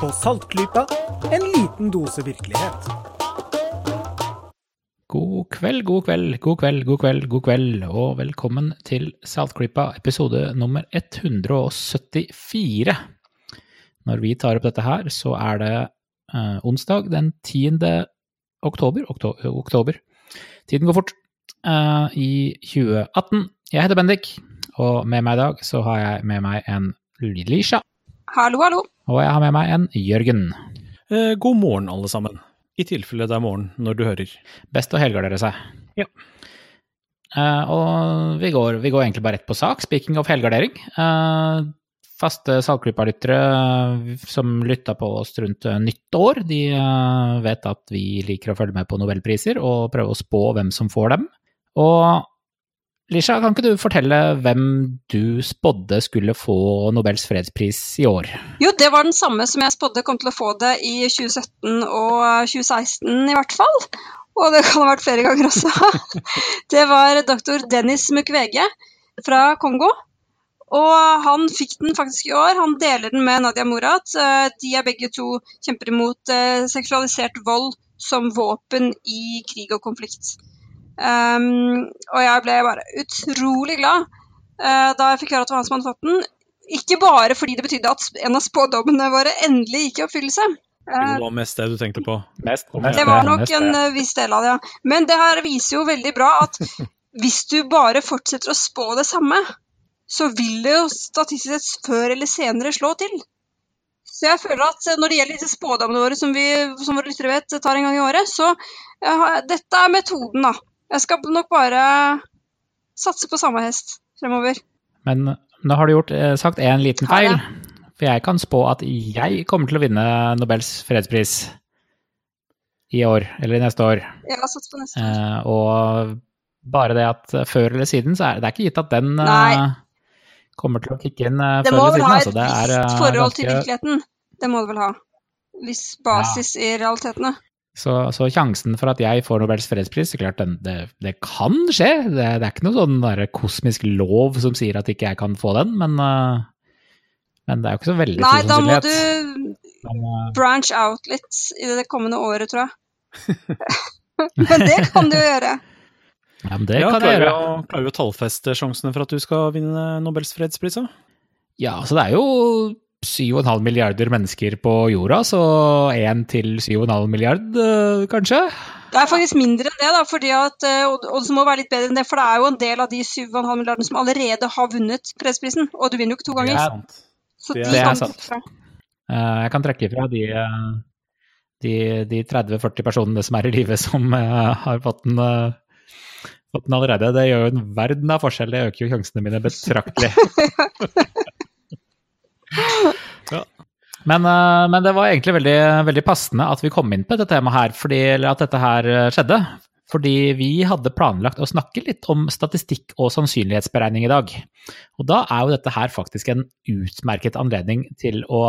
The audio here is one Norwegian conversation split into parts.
På Saltklypa, en liten dose virkelighet. God kveld, god kveld, god kveld, god kveld, god kveld, og velkommen til Saltklypa episode nummer 174. Når vi tar opp dette her, så er det eh, onsdag den 10. oktober, okto oktober. Tiden går fort. eh, I 2018. Jeg heter Bendik, og med meg i dag så har jeg med meg en Lisha. Hallo, hallo. Og jeg har med meg en Jørgen. Eh, god morgen, alle sammen. I tilfelle det er morgen når du hører. Best å helgardere seg. Ja. Eh, og vi går, vi går egentlig bare rett på sak. Speaking of helgardering. Eh, faste Saltklypa-lyttere som lytta på oss rundt eh, nyttår, de eh, vet at vi liker å følge med på nobelpriser og prøve å spå hvem som får dem. Og Lisha, kan ikke du fortelle hvem du spådde skulle få Nobels fredspris i år? Jo, det var den samme som jeg spådde kom til å få det i 2017 og 2016 i hvert fall. Og det kan ha vært flere ganger også. Det var doktor Dennis Mukwege fra Kongo. Og han fikk den faktisk i år. Han deler den med Nadia Murad. Eh, De er begge to kjemper imot eh, seksualisert vold som våpen i krig og konflikt. Um, og jeg ble bare utrolig glad uh, da jeg fikk høre at det var han som hadde fått den. Ikke bare fordi det betydde at en av spådommene våre endelig gikk i oppfyllelse. Eh, det var mest det du tenkte på. Mest, det var nok en uh, viss del av det, ja. Men det her viser jo veldig bra at hvis du bare fortsetter å spå det samme, så vil det jo statistisk sett før eller senere slå til. Så jeg føler at eh, når det gjelder disse spådommene våre som vi som våre lyttere vet tar en gang i året, så ja, dette er metoden, da. Jeg skal nok bare satse på samme hest fremover. Men nå har du gjort, eh, sagt én liten feil. For jeg kan spå at jeg kommer til å vinne Nobels fredspris i år, eller neste år. Jeg har satset på neste. Eh, og bare det at før eller siden, så er det er ikke gitt at den eh, kommer til å kicke inn eh, Det før må eller vel siden. ha et Altså. Det er eh, visst forhold til virkeligheten. Det må det vel ha. Viss basis i realitetene. Så, så sjansen for at jeg får Nobels fredspris, så klart den, det, det kan skje. Det, det er ikke noe sånn kosmisk lov som sier at ikke jeg kan få den, men, eh, men det er jo ikke så veldig Nei, stor da må du eh, branch out litt i det kommende året, tror jeg. Men det kan du gjøre. ja, men det Ja, kan jeg gjøre. å, klarer vi å tallfeste sjansene for at du skal vinne Nobels fredspris? da? Ja, så det er jo 7,5 milliarder mennesker på jorda, så 1 til 7,5 milliard, eh, kanskje? Det er faktisk mindre enn det, da, fordi at, eh, og og det må være litt bedre enn det, for det er jo en del av de 7,5 milliardene som allerede har vunnet fredsprisen, og du vinner jo ikke to Det ganger. er sant. Så det de Det er sant. fra. Eh, Jeg kan trekke fra de, de, de 30-40 personene som er i live som har fått den, fått den allerede. Det gjør jo en verden av forskjell, det øker jo sjansene mine betraktelig. Ja. Men, eh, men det var egentlig veldig, veldig passende at vi kom inn på dette temaet her, fordi, eller at dette her eh, skjedde. Fordi vi hadde planlagt å snakke litt om statistikk og sannsynlighetsberegning i dag. Og da er jo dette her faktisk en utmerket anledning til å,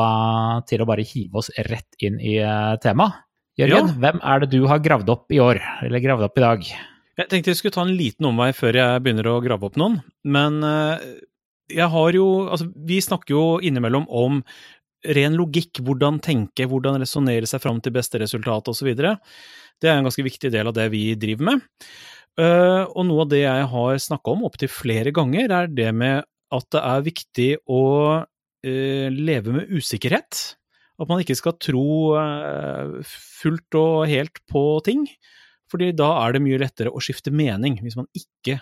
til å bare hive oss rett inn i eh, temaet. Jørgen, hvem er det du har gravd opp i år, eller gravd opp i dag? Jeg tenkte jeg skulle ta en liten omvei før jeg begynner å grave opp noen, men jeg har jo Altså, vi snakker jo innimellom om ren logikk, hvordan tenke, hvordan resonnere seg fram til beste resultat osv. Det er en ganske viktig del av det vi driver med. Eh, og noe av det jeg har snakka om opptil flere ganger, er det med at det er viktig å eh, leve med usikkerhet. At man ikke skal tro eh, fullt og helt på ting. Fordi da er det mye lettere å skifte mening, hvis man ikke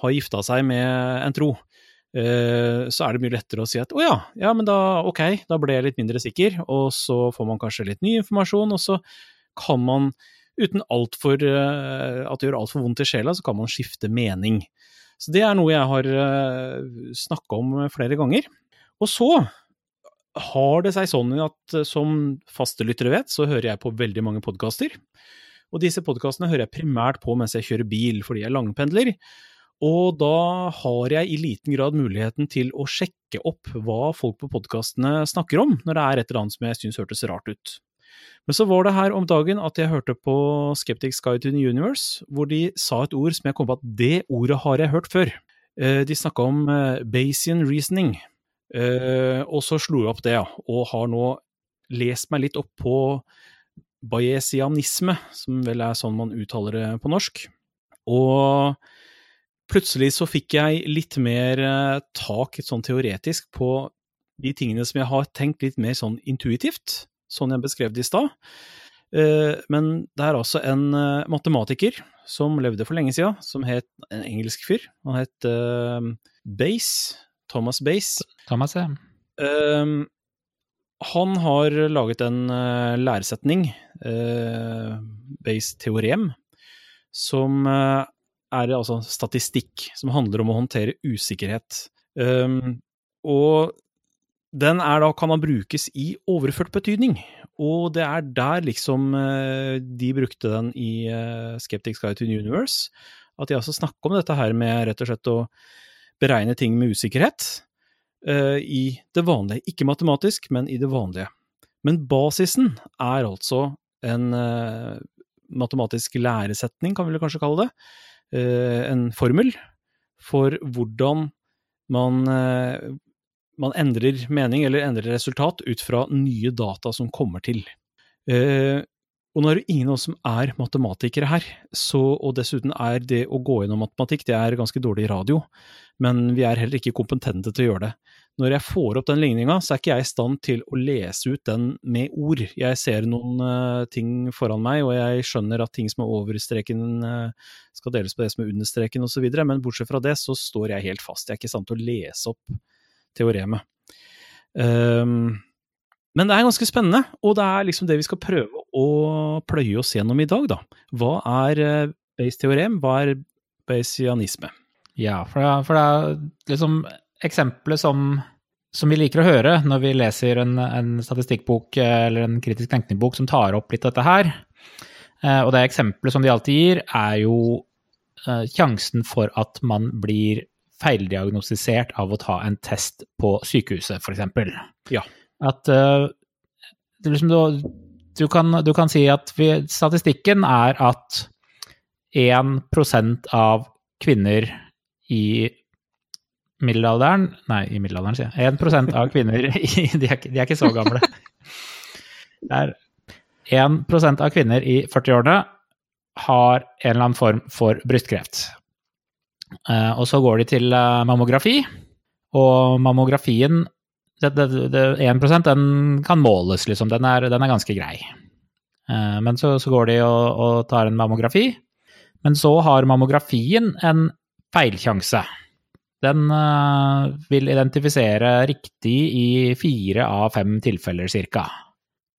har gifta seg med en tro. Eh, Så er det mye lettere å si at å ja, ja, men da ok, da ble jeg litt mindre sikker, og så får man kanskje litt ny informasjon, og så kan man uten alt for, eh, at det gjør altfor vondt i sjela, så kan man skifte mening. Så det er noe jeg har snakka om flere ganger. Og så har det seg sånn at eh, som faste lyttere vet, så hører jeg på veldig mange podkaster. Og disse podkastene hører jeg primært på mens jeg kjører bil, fordi jeg langpendler. Og da har jeg i liten grad muligheten til å sjekke opp hva folk på podkastene snakker om, når det er et eller annet som jeg syns hørtes rart ut. Men så var det her om dagen at jeg hørte på Skeptics Guide to the Universe, hvor de sa et ord som jeg kom på at det ordet har jeg hørt før. Eh, De snakka om eh, Bayesian reasoning, Eh, og så slo jeg opp det, og har nå lest meg litt opp på bayesianisme, som vel er sånn man uttaler det på norsk. Og plutselig så fikk jeg litt mer eh, tak sånn teoretisk på de tingene som jeg har tenkt litt mer sånn intuitivt, sånn jeg beskrev det i stad. Eh, men det er altså en eh, matematiker som levde for lenge siden, som het en engelsk fyr. Han het Base. Thomas Base. Thomas, ja. Han har laget en læresetning, Base-teorem, som er det altså statistikk, som handler om å håndtere usikkerhet. Um, og den er da, kan da brukes i overført betydning, og det er der liksom uh, de brukte den i uh, Skeptics Guide to the Universe. At de altså snakker om dette her med rett og slett å beregne ting med usikkerhet uh, i det vanlige. Ikke matematisk, men i det vanlige. Men basisen er altså en matematisk læresetning, kan vi vel kanskje kalle det, Eh, en formel for hvordan man, eh, man endrer mening eller endrer resultat ut fra nye data som kommer til. Eh, og nå er det ingen av oss som er matematikere her, så, og dessuten er det å gå gjennom matematikk det er ganske dårlig radio, men vi er heller ikke kompetente til å gjøre det. Når jeg får opp den ligninga, så er ikke jeg i stand til å lese ut den med ord. Jeg ser noen uh, ting foran meg, og jeg skjønner at ting som er over streken uh, skal deles på det som er under streken osv., men bortsett fra det så står jeg helt fast. Jeg er ikke i stand til å lese opp teoremet. Um, men det er ganske spennende, og det er liksom det vi skal prøve å pløye oss gjennom i dag, da. Hva er uh, Bayes-teorem? Hva er bayesianisme? Ja, for det, for det er liksom eksempelet som, som, vi liker å høre når vi leser en, en statistikkbok eh, eller en kritisk tenkningbok som tar opp litt av dette her, eh, og det eksempelet som de alltid gir, er jo eh, sjansen for at man blir feildiagnostisert av å ta en test på sykehuset, f.eks. Ja. At uh, liksom du, du, kan, du, kan, si at vi, statistikken er at 1% av kvinner i middelalderen Nei, i middelalderen, sier jeg. 1 av kvinner de, er, de er ikke så gamle. Det er 1% av kvinner i 40-årene har en eller annen form for brystkreft. Uh, og så går de til uh, mammografi, og mammografien det, det, det, 1 den kan måles, liksom. Den er, den er ganske grei. Uh, men så, så, går de og, og, tar en mammografi. Men så har mammografien en feilsjanse. Den uh, vil identifisere riktig i fire av fem tilfeller ca.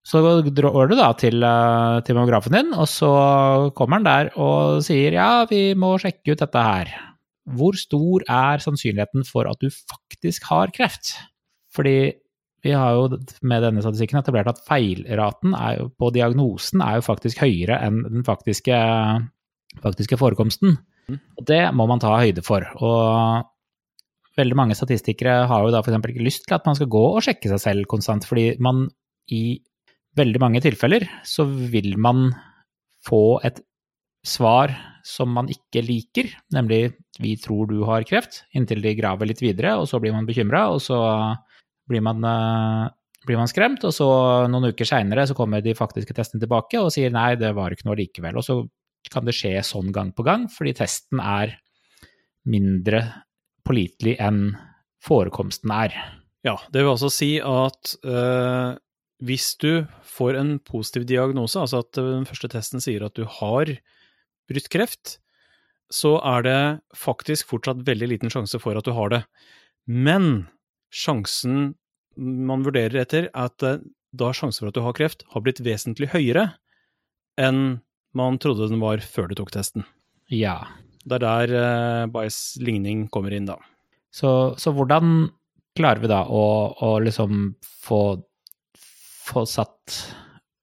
Så drar du da til, uh, til mammografen din, og så kommer han der og sier ja, vi må sjekke ut dette her. Hvor stor er sannsynligheten for at du faktisk har kreft? Fordi vi har jo med denne statistikken etablert at feilraten jo, på diagnosen er jo faktisk høyere enn den faktiske, faktiske forekomsten. Mm. Og det må man ta høyde for. Og veldig mange statistikere har jo da f.eks. ikke lyst til at man skal gå og sjekke seg selv konstant, fordi man i veldig mange tilfeller så vil man få et svar som man ikke liker, nemlig 'vi tror du har kreft', inntil de graver litt videre, og så blir man bekymra, og så blir man, uh, blir man, skremt, og så noen uker seinere så kommer de faktiske testene tilbake og sier 'nei, det var ikke noe likevel'. Og så kan det skje sånn gang på gang, fordi testen er mindre pålitelig enn forekomsten er. Ja, det vil altså si at øh, hvis du får en positiv diagnose, altså at den første testen sier at du har brystkreft, så er det faktisk fortsatt veldig liten sjanse for at du har det. Men sjansen man vurderer etter, er at eh, da sjansen for at du har kreft, har blitt vesentlig høyere enn man trodde den var før du tok testen. Ja, det er der uh, Bayes ligning kommer inn, da. Så, så hvordan klarer vi da å, å liksom få, få, satt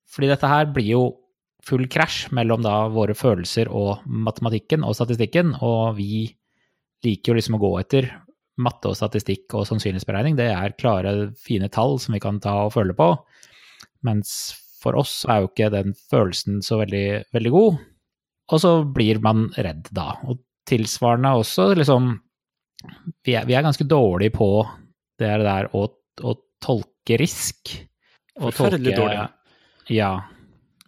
Fordi dette her blir jo full krasj mellom da våre følelser og matematikken og statistikken, og vi liker jo liksom å gå etter matte og statistikk og sannsynlighetsberegning. Det er klare, fine tall som vi kan ta og føle på. Mens for oss er jo ikke den følelsen så veldig, veldig god. Og så blir man redd da. Og tilsvarende også liksom vi er, vi er ganske dårlige på det der å, å tolke risk. Forferdelig dårlig. Ja.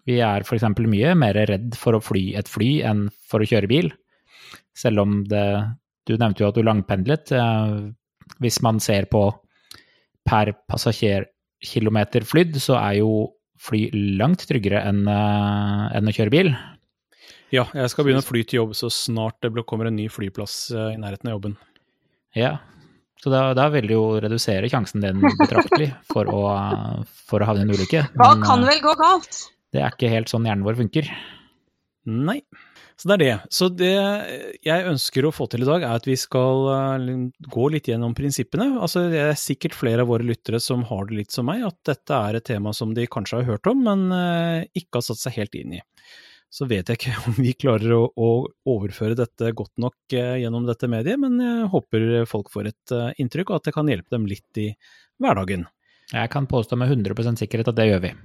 Vi er f.eks. mye mer redd for å fly et fly enn for å kjøre bil. Selv om det Du nevnte jo at du langpendlet. Eh, Hvis man ser på per passasjerkilometer flydd, så er jo fly langt tryggere enn eh, enn å kjøre bil. Ja, jeg skal begynne å fly til jobb så snart det kommer en ny flyplass eh, i nærheten av jobben. Ja. Så da, da vil det jo redusere sjansen din betraktelig for å, for å havne i en ulykke. Hva Men, kan eh, vel gå galt? det er ikke helt sånn hjernen vår funker. Nei. Så det er det. Så det jeg ønsker å få til i dag, er at vi skal eh, gå litt gjennom prinsippene. Altså, det er sikkert flere av våre lyttere som har det litt som meg, at dette er et tema som de kanskje har hørt om, men ikke har satt seg helt inn i. Så vet jeg ikke om vi klarer å, å overføre dette godt nok eh, gjennom dette mediet, men jeg håper folk får et eh, inntrykk, og at det kan hjelpe dem litt i hverdagen. Jeg kan påstå med 100% sikkerhet at det gjør vi.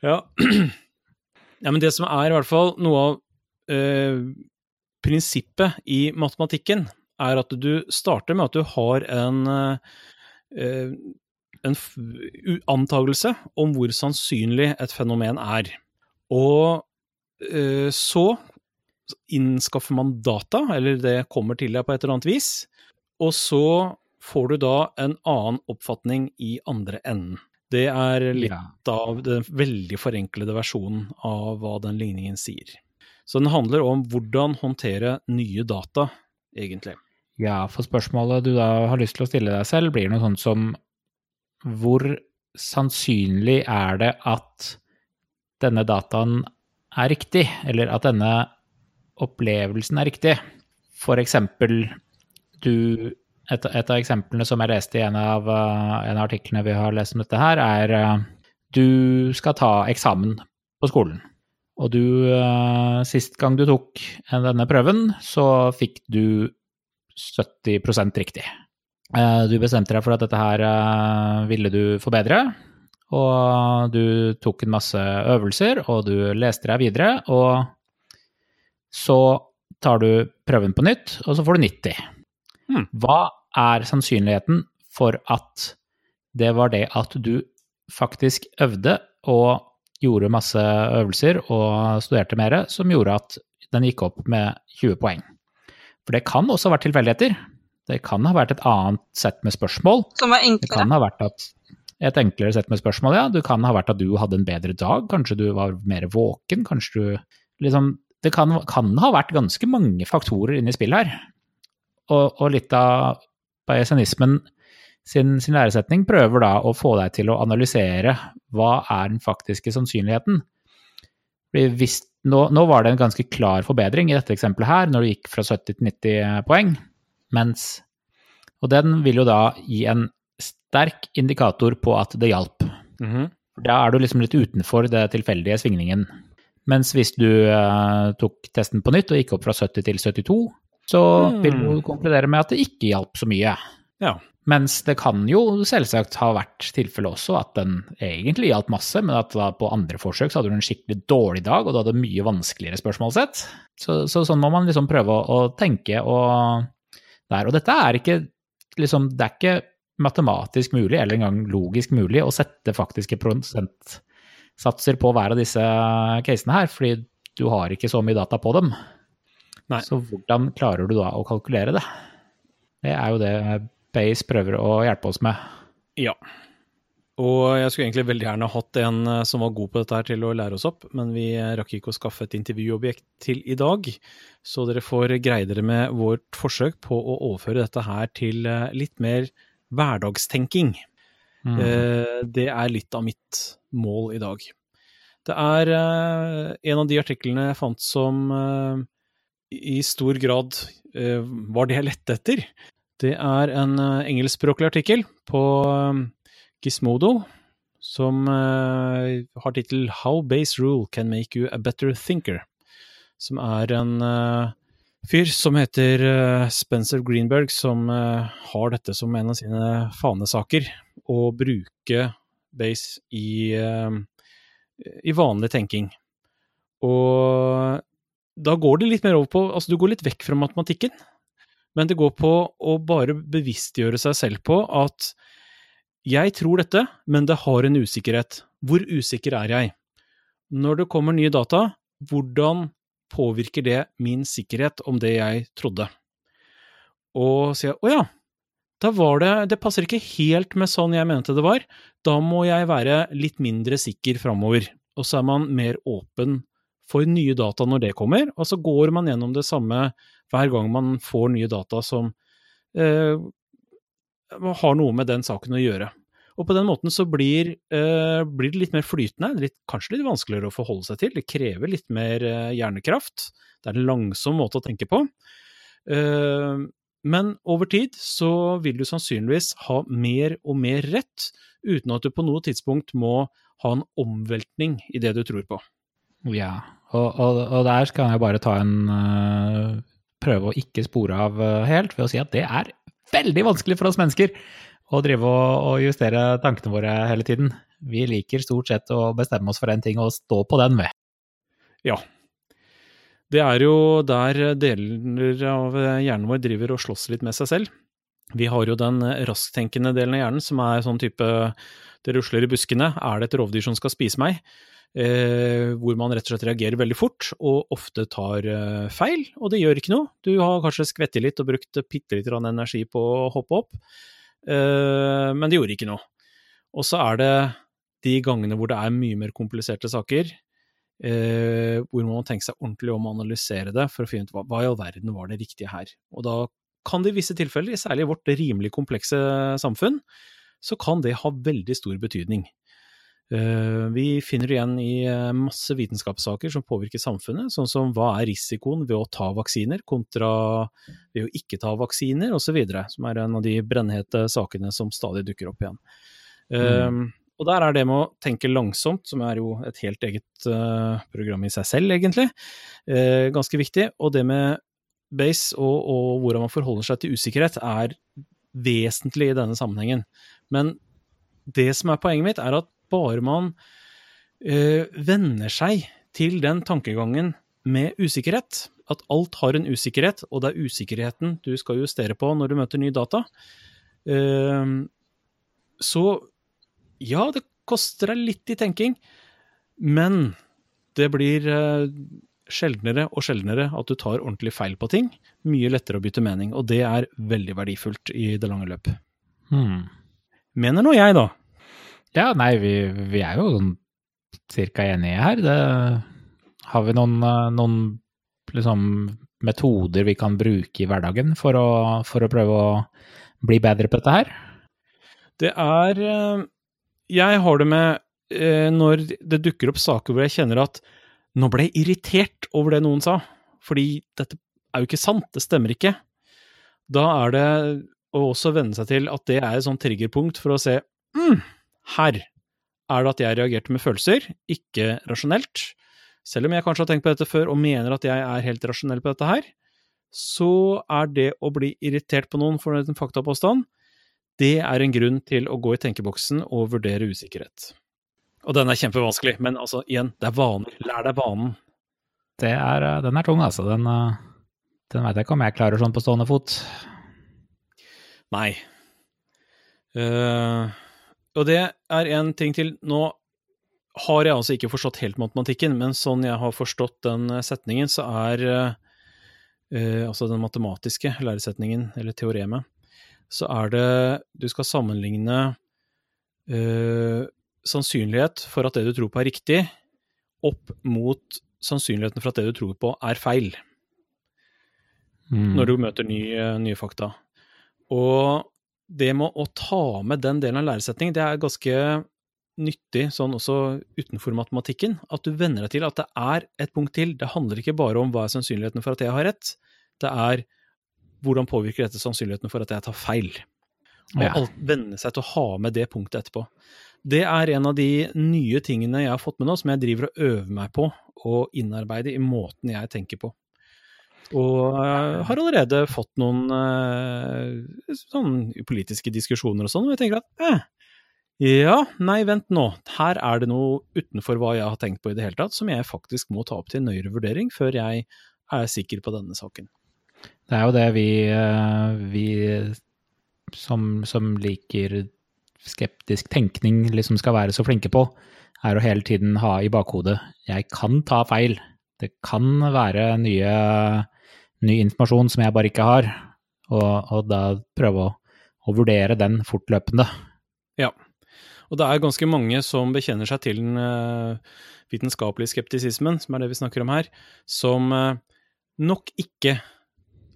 Ja. ja, men det som er i hvert fall noe av eh, prinsippet i matematikken, er at du starter med at du har en, eh, en antagelse om hvor sannsynlig et fenomen er. Og eh, så innskaffer man data, eller det kommer til deg på et eller annet vis, og så får du da en annen oppfatning i andre enden. Det er litt av den veldig forenklede versjonen av hva den ligningen sier. Så den handler om hvordan håndtere nye data, egentlig. Ja, for spørsmålet du da har lyst til å stille deg selv, blir noe sånt som hvor sannsynlig er det at denne dataen er riktig, eller at denne opplevelsen er riktig? For eksempel, du et, et av eksemplene som jeg leste i en av, eh, en av artiklene vi har lest om dette her, er eh, du skal ta eksamen på skolen. Og du, eh, sist gang du tok denne prøven, så fikk du 70 riktig. Eh, Du bestemte deg for at dette her eh, ville du forbedre, og du tok en masse øvelser, og du leste deg videre, og så tar du prøven på nytt, og så får du 90. Hmm. Hva er sannsynligheten for at det var det at du faktisk øvde og gjorde masse øvelser og studerte mer, som gjorde at den gikk opp med 20 poeng? For det kan også ha vært tilfeldigheter. Det kan ha vært et annet sett med spørsmål. Som var Det enklere. kan ha vært at et enklere sett med spørsmål, ja. Det kan ha vært at du hadde en bedre dag, kanskje du var mer våken, kanskje du liksom Det kan, kan ha vært ganske mange faktorer inne i spillet her. Og, og litt av bayesianismen sin, sin læresetning prøver da å få deg til å analysere hva er den faktiske sannsynligheten. Fordi hvis, nå, nå var det en ganske klar forbedring i dette eksempelet her, når du gikk fra 70 til 90 poeng, mens Og den vil jo da gi en sterk indikator på at det hjalp. Mhm. Da er du liksom litt utenfor det tilfeldige svingningen. Mens hvis du eh, tok testen på nytt og gikk opp fra 70 til 72, så mm. vil du konkludere med at det ikke hjalp så mye. Ja. Mens det kan jo selvsagt ha vært tilfellet også at den egentlig hjalp masse, men at da på andre forsøk så hadde du en skikkelig dårlig dag, og du hadde mye vanskeligere spørsmålsett. Så, så sånn må man liksom prøve å, å tenke og der. Og dette er ikke liksom Det er ikke matematisk mulig, eller engang logisk mulig, å sette faktiske prosentsatser på hver av disse casene her, fordi du har ikke så mye data på dem. Nei. Så hvordan klarer du da å kalkulere det? Det er jo det Base prøver å hjelpe oss med. Ja. Og jeg skulle egentlig veldig gjerne hatt en eh, som var god på dette her til å lære oss opp, men vi eh, rakk ikke å skaffe et intervjuobjekt til i dag. Så dere får greie dere med vårt forsøk på å overføre dette her til eh, litt mer hverdagstenking. Mm. Det er litt av mitt mål i dag. Det er en av de artiklene jeg fant som i stor grad var det jeg lette etter. Det er en eh, engelskspråklig artikkel på eh, Gizmodo som eh, har tittel 'How base rule can make you a better thinker'. Som er en fyr som heter Spencer Greenberg, som har dette som en av sine fanesaker. Å bruke base i, i vanlig tenking. Og da går det litt mer over på Altså, du går litt vekk fra matematikken. Men det går på å bare bevisstgjøre seg selv på at jeg tror dette, men det har en usikkerhet. Hvor usikker er jeg? Når det kommer nye data, hvordan påvirker det min sikkerhet om det jeg trodde? Og sier å ja, da var det Det passer ikke helt med sånn jeg mente det var. Da må jeg være litt mindre sikker framover. Og så er man mer åpen for nye data når det kommer, og så går man gjennom det samme hver gang man får nye data som eh, har noe med den saken å gjøre. Og på den måten så blir, eh, blir det litt mer flytende, litt, kanskje litt vanskeligere å forholde seg til. Det krever litt mer eh, hjernekraft. Det er en langsom måte å tenke på. Eh, men over tid så vil du sannsynligvis ha mer og mer rett, uten at du på noe tidspunkt må ha en omveltning i det du tror på. Ja, og, og, og der skal jeg bare ta en uh, Prøve å ikke spore av uh, helt ved å si at det er veldig vanskelig for oss mennesker å drive og, justere tankene våre hele tiden. Vi liker stort sett å bestemme oss for en ting og stå på den, ved. Ja. Det er jo der deler av hjernen vår driver og slåss litt med seg selv. Vi har jo den rasktenkende delen av hjernen som er sånn type det rusler i buskene, er det et rovdyr som skal spise meg? Eh, hvor man rett og slett reagerer veldig fort og ofte tar eh, feil, og det gjør ikke noe. Du har kanskje skvettet litt og brukt bitte litt energi på å hoppe opp, eh, men det gjorde ikke noe. Og så er det de gangene hvor det er mye mer kompliserte saker, eh, hvor man må tenke seg ordentlig om å analysere det for å finne ut hva, hva i all verden var det riktige her. Og da kan det i visse tilfeller, særlig i vårt rimelig komplekse samfunn, så kan det ha veldig stor betydning. Eh, vi finner det igjen i eh, masse vitenskapssaker som påvirker samfunnet, sånn som hva er risikoen ved å ta vaksiner kontra ved å ikke ta vaksiner, osv., som er en av de brennhete sakene som stadig dukker opp igjen. Mm. og der er det med å tenke langsomt, som er jo et helt eget uh, program i seg selv, egentlig, uh, ganske viktig. Og det med base og, og hvordan man forholder seg til usikkerhet, er vesentlig i denne sammenhengen. Men det som er poenget mitt, er at bare man uh, venner seg til den tankegangen med usikkerhet, at alt har en usikkerhet, og det er usikkerheten du skal justere på når du møter nye data, uh, så ja, det koster deg litt i tenking, men det blir uh, sjeldnere og sjeldnere at du tar ordentlig feil på ting. Mye lettere å bytte mening, og det er veldig verdifullt i det lange løp. Hmm. Mener nå jeg, da. Ja, nei, vi, vi er jo sånn cirka enige her. Det, har vi noen, noen liksom, metoder vi kan bruke i hverdagen for å, for å prøve å bli bedre på dette her? Det er eh, Jeg har det med eh, når det dukker opp saker hvor jeg kjenner at nå ble jeg irritert over det noen sa, fordi dette er jo ikke sant, det stemmer ikke. Da er det å også venne seg til at det er et sånt triggerpunkt for å se mm, her er det at jeg reagerte med følelser, ikke rasjonelt. Selv om jeg kanskje har tenkt på dette før og mener at jeg er helt rasjonell på dette her, så er det å bli irritert på noen for en faktapåstand, det er en grunn til å gå i tenkeboksen og vurdere usikkerhet. Og den er kjempevanskelig, men altså, igjen, det er vaner. Lær deg vanen. Det er, eh, den er tung, altså. Den, eh, den veit jeg ikke om jeg klarer sånn på stående fot. Nei. Uh, og det er en ting til. Nå har jeg altså ikke forstått helt matematikken, men sånn jeg har forstått den eh, setningen, så er uh, altså den matematiske læresetningen, eller teoremet, så er det Du skal sammenligne uh, sannsynlighet for at det du tror på er riktig, opp mot sannsynligheten for at det du tror på er feil. Mm. Når du møter nye, nye fakta. Og det med å ta med den delen av læresetningen, det er ganske nyttig sånn også utenfor matematikken. At du venner deg til at det er et punkt til. Det handler ikke bare om hva er sannsynligheten for at jeg har rett, det er hvordan påvirker dette sannsynligheten for at jeg tar feil. Og ja. venne seg til å ha med det punktet etterpå. Det er en av de nye tingene jeg har fått med nå, som jeg driver og øver meg på å innarbeide i måten jeg tenker på. Og uh, har allerede fått noen uh, sånn politiske diskusjoner og sånn, og jeg tenker at eh, ja, nei, vent nå, her er det noe utenfor hva jeg har tenkt på i det hele tatt, som jeg faktisk må ta opp til nøyere vurdering før jeg er sikker på denne saken. Det er jo det vi, eh, vi som, som liker skeptisk tenkning, liksom skal være så flinke på, er å hele tiden ha i bakhodet jeg kan ta feil. Det kan være nye, ny informasjon som jeg bare ikke har, og, og da prøve å, å vurdere den fortløpende. Ja. Og det er ganske mange som bekjenner seg til den uh, vitenskapelige skeptisismen, som er det vi snakker om her, som uh, nok ikke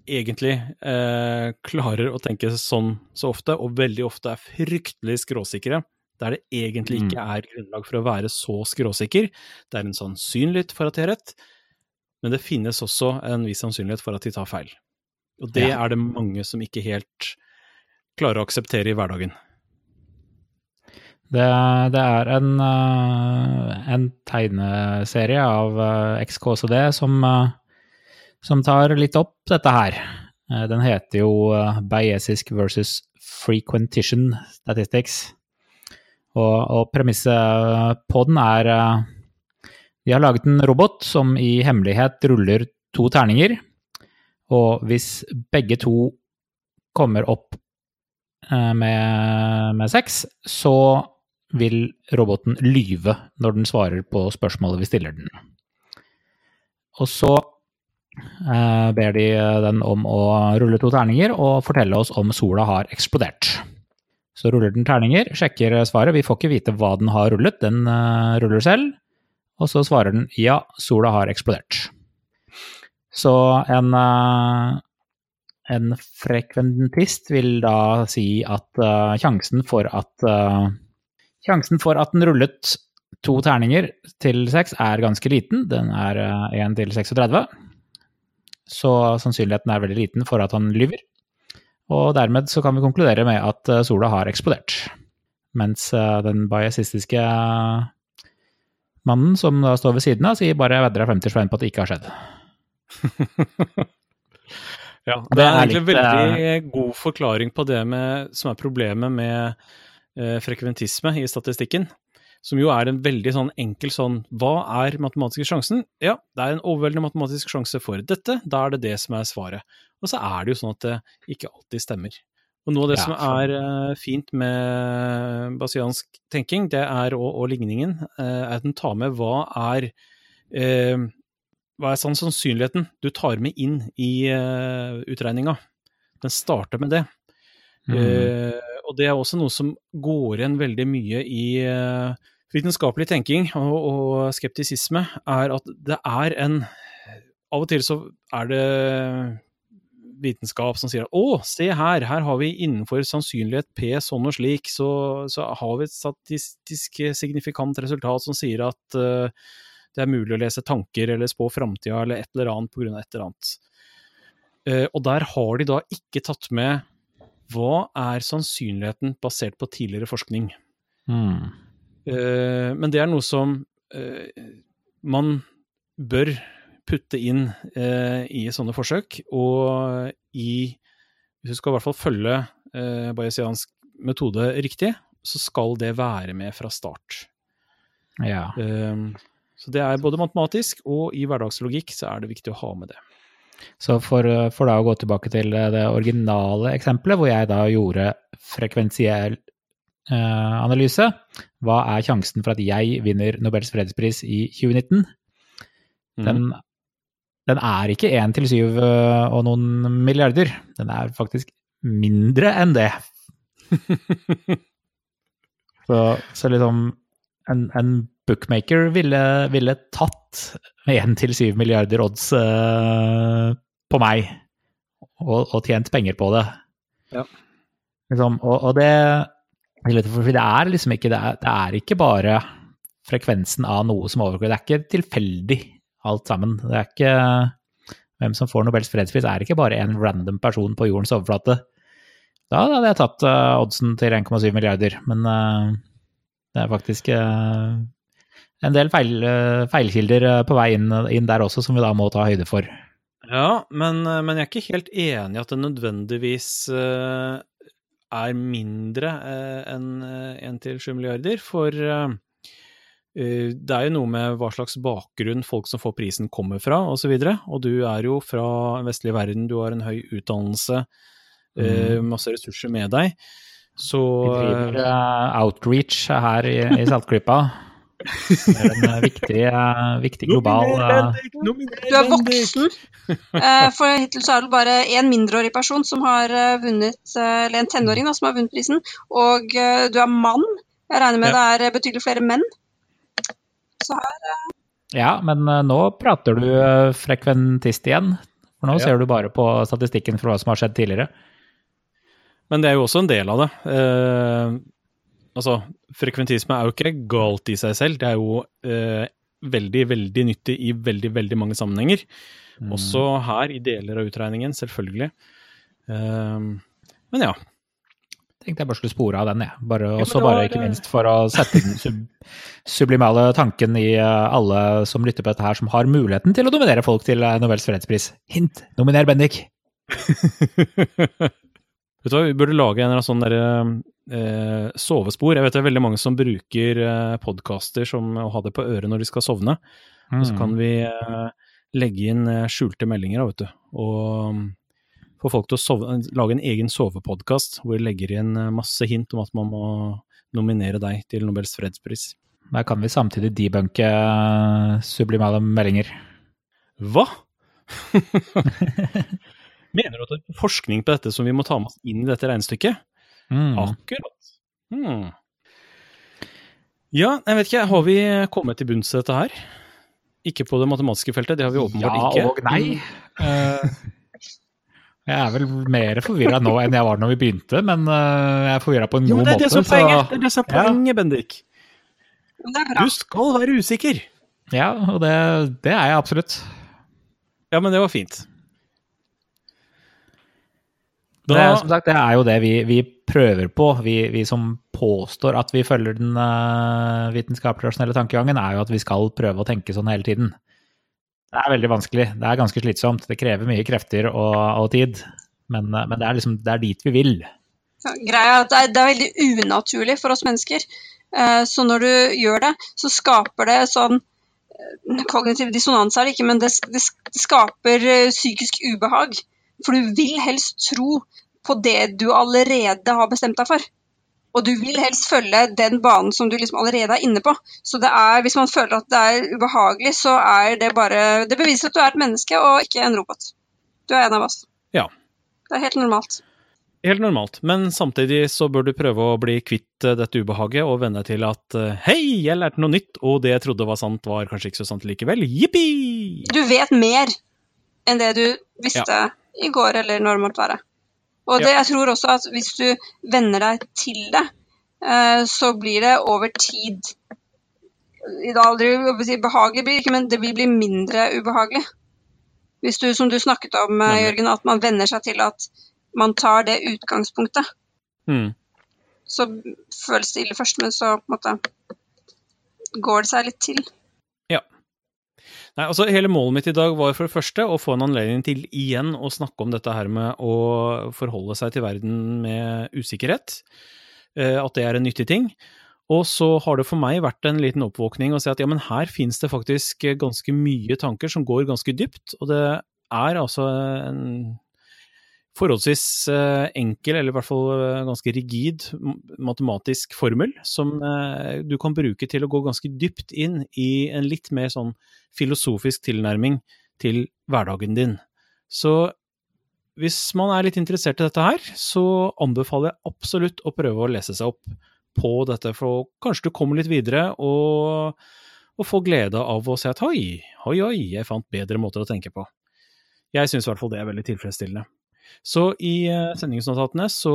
egentlig uh, klarer å tenke sånn så ofte, og veldig ofte er fryktelig skråsikre, der det egentlig ikke mm. er grunnlag for å være så skråsikker. Det er en sannsynlighet for at de har rett, men det finnes også en viss sannsynlighet for at de tar feil. Og det ja. er det mange som ikke helt klarer å akseptere i hverdagen. Det, det er en, uh, en, tegneserie av eh, XKCD som, uh, som tar litt opp dette her. Den heter jo Bayesisk versus Frequentition Statistics. Og, og premisset på den er De har laget en robot som i hemmelighet ruller to terninger. Og hvis begge to kommer opp med, med seks, så vil roboten lyve når den svarer på spørsmålet vi stiller den. Og så eh, ber de den om å rulle to terninger og fortelle oss om sola har eksplodert. Så ruller den terninger, sjekker svaret. Vi får ikke vite hva den har rullet, den eh, ruller selv. Og så svarer den ja, sola har eksplodert. Så en, uh, en frekventist vil da si at uh, sjansen for at Sjansen for at den rullet to terninger til seks er ganske liten. Den er 1 eh, til 36. Så sannsynligheten er veldig liten for at han lyver. Og dermed så kan vi konkludere med at eh, sola har eksplodert. Mens eh, den biasistiske mannen som da står ved siden av, sier bare 'jeg vedder deg 50 spenn på at det ikke har skjedd'. ja, det, det er, egentlig litt, veldig god forklaring på det med, som er problemet med eh, frekventisme i statistikken. Som jo er en veldig sånn enkel sånn Hva er matematiske sjansen? Ja, det er en overveldende matematisk sjanse for dette. Da er det det som er svaret. Og så er det jo sånn at det ikke alltid stemmer. Og noe av det ja, som er uh, fint med basiansk tenking, det er, og, og ligningen, uh, er at den tar med hva er uh, hva er sånn sannsynligheten du tar med inn i uh, utregninga? Den starter med det. Mm. Uh, og det er også noe som går igjen veldig mye i uh, vitenskapelig tenking og, og, skeptisisme, er at det er en Av og til så er det vitenskap som sier at å, se her, her har vi innenfor sannsynlighet P sånn og slik, så, så har vi et statistisk signifikant resultat som sier at uh, det er mulig å lese tanker eller spå framtida eller et eller annet av et eller annet. Uh, og der har de da ikke tatt med hva er sannsynligheten basert på tidligere forskning? Mm. Uh, men det er noe som man bør putte inn eh, i sånne forsøk, og i Hvis du skal i hvert fall følge eh, bayesiansk metode riktig, så skal det være med fra start. Ja. så det er både matematisk og i hverdagslogikk så er det viktig å ha med det. Så for, for, da å gå tilbake til det originale eksempelet, hvor jeg da gjorde frekvensiell eh, analyse, hva er sjansen for at jeg vinner Nobels fredspris i 2019? Mm. Den, er ikke én til syv eh, og noen milliarder. Den er faktisk mindre enn det. så, så, liksom en, en bookmaker ville, ville tatt 1 til 7 milliarder odds uh, på meg, og, og, tjent penger på det. Ja. Liksom, og, og, det For det er liksom ikke det er, det er, ikke bare frekvensen av noe som overgår. Det er ikke tilfeldig alt sammen. Det er ikke Hvem som får Nobels fredspris, er ikke bare en random person på jordens overflate. Da hadde jeg tatt uh, oddsen til 1,7 milliarder, men uh, det er faktisk uh, en del feil, feilkilder på vei inn, inn, der også, som vi da må ta høyde for. Ja, men, men jeg er ikke helt enig i at det nødvendigvis er mindre enn 1 til 7 milliarder. For det er jo noe med hva slags bakgrunn folk som får prisen kommer fra, osv. Og, så videre. og du er jo fra den vestlig verden, du har en høy utdannelse, mm. masse ressurser med deg. Så Vi driver uh, outreach her i, i Saltklypa. Det er en eh, viktig, eh, viktig global uh... Du er voksen. Eh, For hittil så er det bare én mindreårig person som har eh, vunnet, eh, eller en tenåring da, som har vunnet prisen. Og eh, du er mann. Jeg regner med det er eh, betydelig flere menn. Så her Ja, men eh, nå prater du eh, frekventist igjen. For nå Ja. ser du bare på statistikken for hva som har skjedd tidligere. Men det er jo også en del av det. Eh, altså, frekventisme er jo ikke galt i seg selv. Det er jo eh, veldig, veldig nyttig i veldig, veldig mange sammenhenger. Også her i deler av utregningen, selvfølgelig. Eh, men ja. Tenkte jeg bare skulle spore av den, jeg. Bare, men også bare ikke eh, minst for å sette den sub sublimale tanken i eh, alle som lytter på dette her, som har muligheten til å nominere folk til eh, Nobels fredspris. Hint! Nominer Bendik! Vet du hva, Vi burde lage en eller annen sånn derre eh, sovespor. Jeg vet det er veldig mange som bruker eh, podkaster som å ha det på øret når de skal sovne. Og Mm. så kan vi eh, legge inn eh, skjulte meldinger, da, vet du. Og mm, få folk til å sove, lage en egen sovepodkast hvor vi legger inn eh, masse hint om at man må nominere deg til Nobels fredspris. Der kan vi samtidig debunke eh, sublimale meldinger. Hva?! Mener du at det er forskning på dette som vi må ta med oss inn i dette regnestykket? Mm. Akkurat. Hmm. Ja, jeg vet ikke, har vi kommet til bunns i dette her? Ikke på det matematiske feltet, det har vi åpenbart ja ikke. og nei. Jeg er vel mer forvirra nå enn jeg var når vi begynte, men eh, jeg er forvirra på en Jo, god men det er det måte. som er poenget, det er det som er Ja. poenget, Bendik. Det er bra. Du skal være usikker. Ja, og det, det er jeg absolutt. Ja, men det var fint. Det, er, som sagt, det er jo det vi, vi prøver på. Vi, vi som påstår at vi følger den uh, vitenskapelige rasjonelle tankegangen, er jo at vi skal prøve å tenke sånn hele tiden. Det er veldig vanskelig. Det er ganske slitsomt. Det krever mye krefter og, og tid. Men, eh, men det er liksom det er dit vi vil. Ja, Greia er at det er, det er veldig unaturlig for oss mennesker. Eh, Så når du gjør det, så skaper det sånn eh, Kognitiv dissonanse er det ikke, men det, det skaper psykisk ubehag. For du vil helst tro på det du allerede har bestemt deg for. Og du vil helst følge den banen som du liksom allerede er inne på. Så det er, hvis man føler at det er ubehagelig, så er det bare Det beviser at du er et menneske og ikke en robot. Du er en av oss. Ja. Det er helt normalt. Helt normalt, men samtidig så bør du prøve å bli kvitt eh, dette ubehaget og venne til at eh, hei, jeg lærte noe nytt, og det jeg trodde var sant, var kanskje ikke så sant likevel. Jippi! Du vet mer enn det du visste i går eller når det måtte være. Og det, jeg tror også at hvis du venner deg til det, eh, så blir det over tid I dag aldri behagelig blir ikke, men det vil bli mindre ubehagelig. Hvis du, som du snakket om, eh, Jørgen, at man venner seg til at man tar det utgangspunktet. Mm. Så føles det ille først, men så måte går det seg litt til. Nei, altså Hele målet mitt i dag var for det første å få en anledning til igjen å snakke om dette her med å forholde seg til verden med usikkerhet. eh, At det er en nyttig ting. Og så har det for meg vært en liten oppvåkning å se at ja, men her finnes det faktisk ganske mye tanker som går ganske dypt. Og det er altså en forholdsvis eh, enkel, eller i hvert fall eh, ganske rigid matematisk formel som eh, du kan bruke til å gå ganske dypt inn i en litt mer sånn filosofisk tilnærming til hverdagen din. Så hvis man er litt interessert i dette her, så anbefaler jeg absolutt å prøve å lese seg opp på dette, for kanskje du kommer litt videre og, og får glede av å se at oi, oi, oi, jeg fant bedre måter å tenke på. Jeg syns i hvert fall det er veldig tilfredsstillende. Så i eh, sendingsnotatene så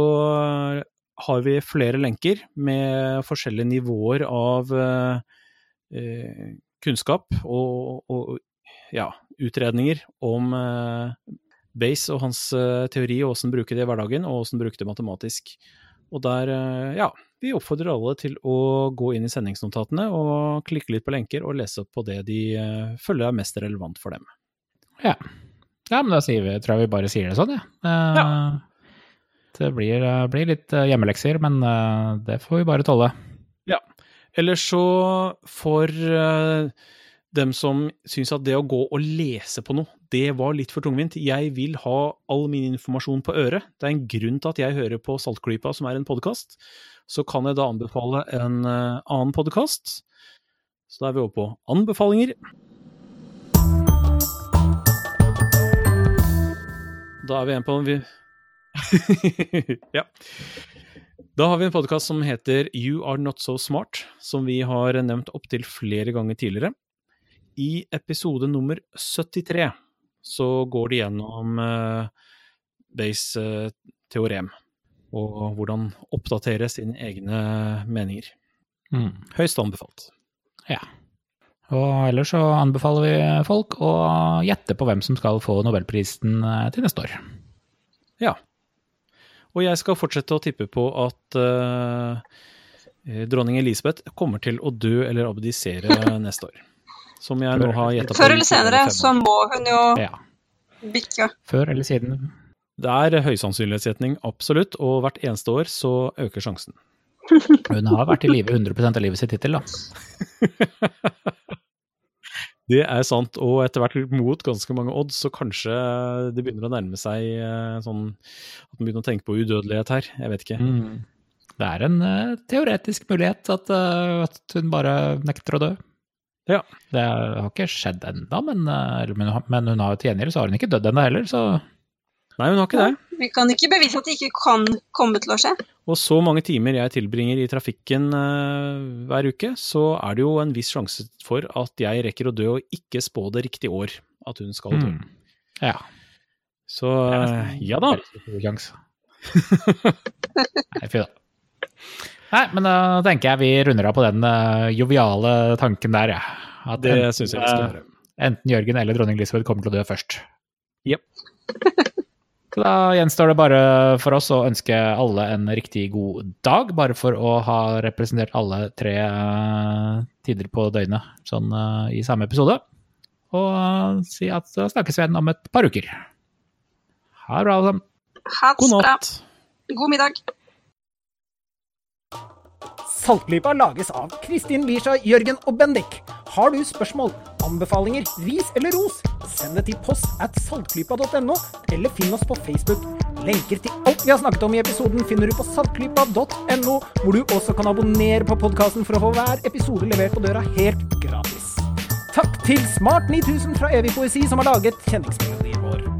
har vi flere lenker med forskjellige nivåer av eh, eh, kunnskap og, og ja, utredninger om eh, Base og hans eh, teori, og åssen bruke det i hverdagen, og åssen bruke det matematisk. Og der, eh, ja, vi oppfordrer alle til å gå inn i sendingsnotatene og klikke litt på lenker og lese opp på det de eh, føler er mest relevant for dem. Ja. Ja, men da vi, tror jeg vi bare sier det sånn, ja. ja. Det blir, eh, blir litt eh, hjemmelekser, men eh, det får vi bare tåle. Ja. Eller så for dem som syns at det å gå og lese på noe, det var litt for tungvint. Jeg vil ha all min informasjon på øret. Det er en grunn til at jeg hører på Saltklypa, som er en podkast. Så kan jeg da anbefale en annen podkast. Så da er vi over på anbefalinger. Da er vi igjen på vi... Ja. Da har vi en podkast som heter You Are Not So Smart, som vi har nevnt opptil flere ganger tidligere. I episode nummer 73 så går de gjennom uh, Bays uh, teorem, og hvordan oppdatere sine egne meninger. Mm. Høyst anbefalt. Ja. Og ellers så anbefaler vi folk å gjette på hvem som skal få nobelprisen eh, til neste år. Ja. Og jeg skal fortsette å tippe på at uh, dronning Elisabeth kommer til å dø eller abdisere neste år. Som jeg nå har gjetta på. Før eller senere så må hun jo Ja. bikke. Før eller siden. Det er høysannsynlighetsgjetning, absolutt, og hvert eneste år så øker sjansen. Hun har vært i live 100 av livet sitt hittil, da. Det er sant, og etter hvert mot ganske mange odds, så kanskje det begynner å nærme seg eh, sånn at man begynner å tenke på udødelighet her. Jeg vet ikke. Mm. Det er en uh, teoretisk mulighet at, uh, at, hun bare nekter å dø. Ja. Det har ikke skjedd ennå, men, uh, men, men, hun har jo til gjengjeld så har hun ikke dødd ennå heller, så Nei, hun har ikke det. Vi kan ikke bevise at det ikke kan komme til å skje. Og så mange timer jeg tilbringer i trafikken hver uke, så er det jo en viss sjanse for at jeg rekker å dø og ikke spå det riktige år at hun skal dø. mm. Ja. Så ja da. Nei, fy da. Nei, men da tenker jeg vi runder av på den uh, joviale tanken der, jeg. Ja. det syns jeg vi skal gjøre. Enten Jørgen eller dronning Elisabeth kommer til å dø først. Jepp. Da gjenstår det bare for oss å ønske alle en riktig god dag, bare for å ha representert alle tre uh, tider på døgnet sånn uh, i samme episode. Og uh, si at snakkes vi igjen om et par uker. Ha det bra, alle sammen. Ha det God bra. natt. God middag. Saltklypa lages av Kristin Lisha, Jørgen og Bendik. Har du spørsmål, anbefalinger, ris eller ros, send det til post at saltklypa.no, eller finn oss på Facebook. Lenker til alt vi har snakket om i episoden finner du på saltklypa.no, hvor du også kan abonnere på podkasten for å få hver episode levert på døra helt gratis. Takk til Smart 9000 fra Evig poesi som har laget kjenningsmelodien.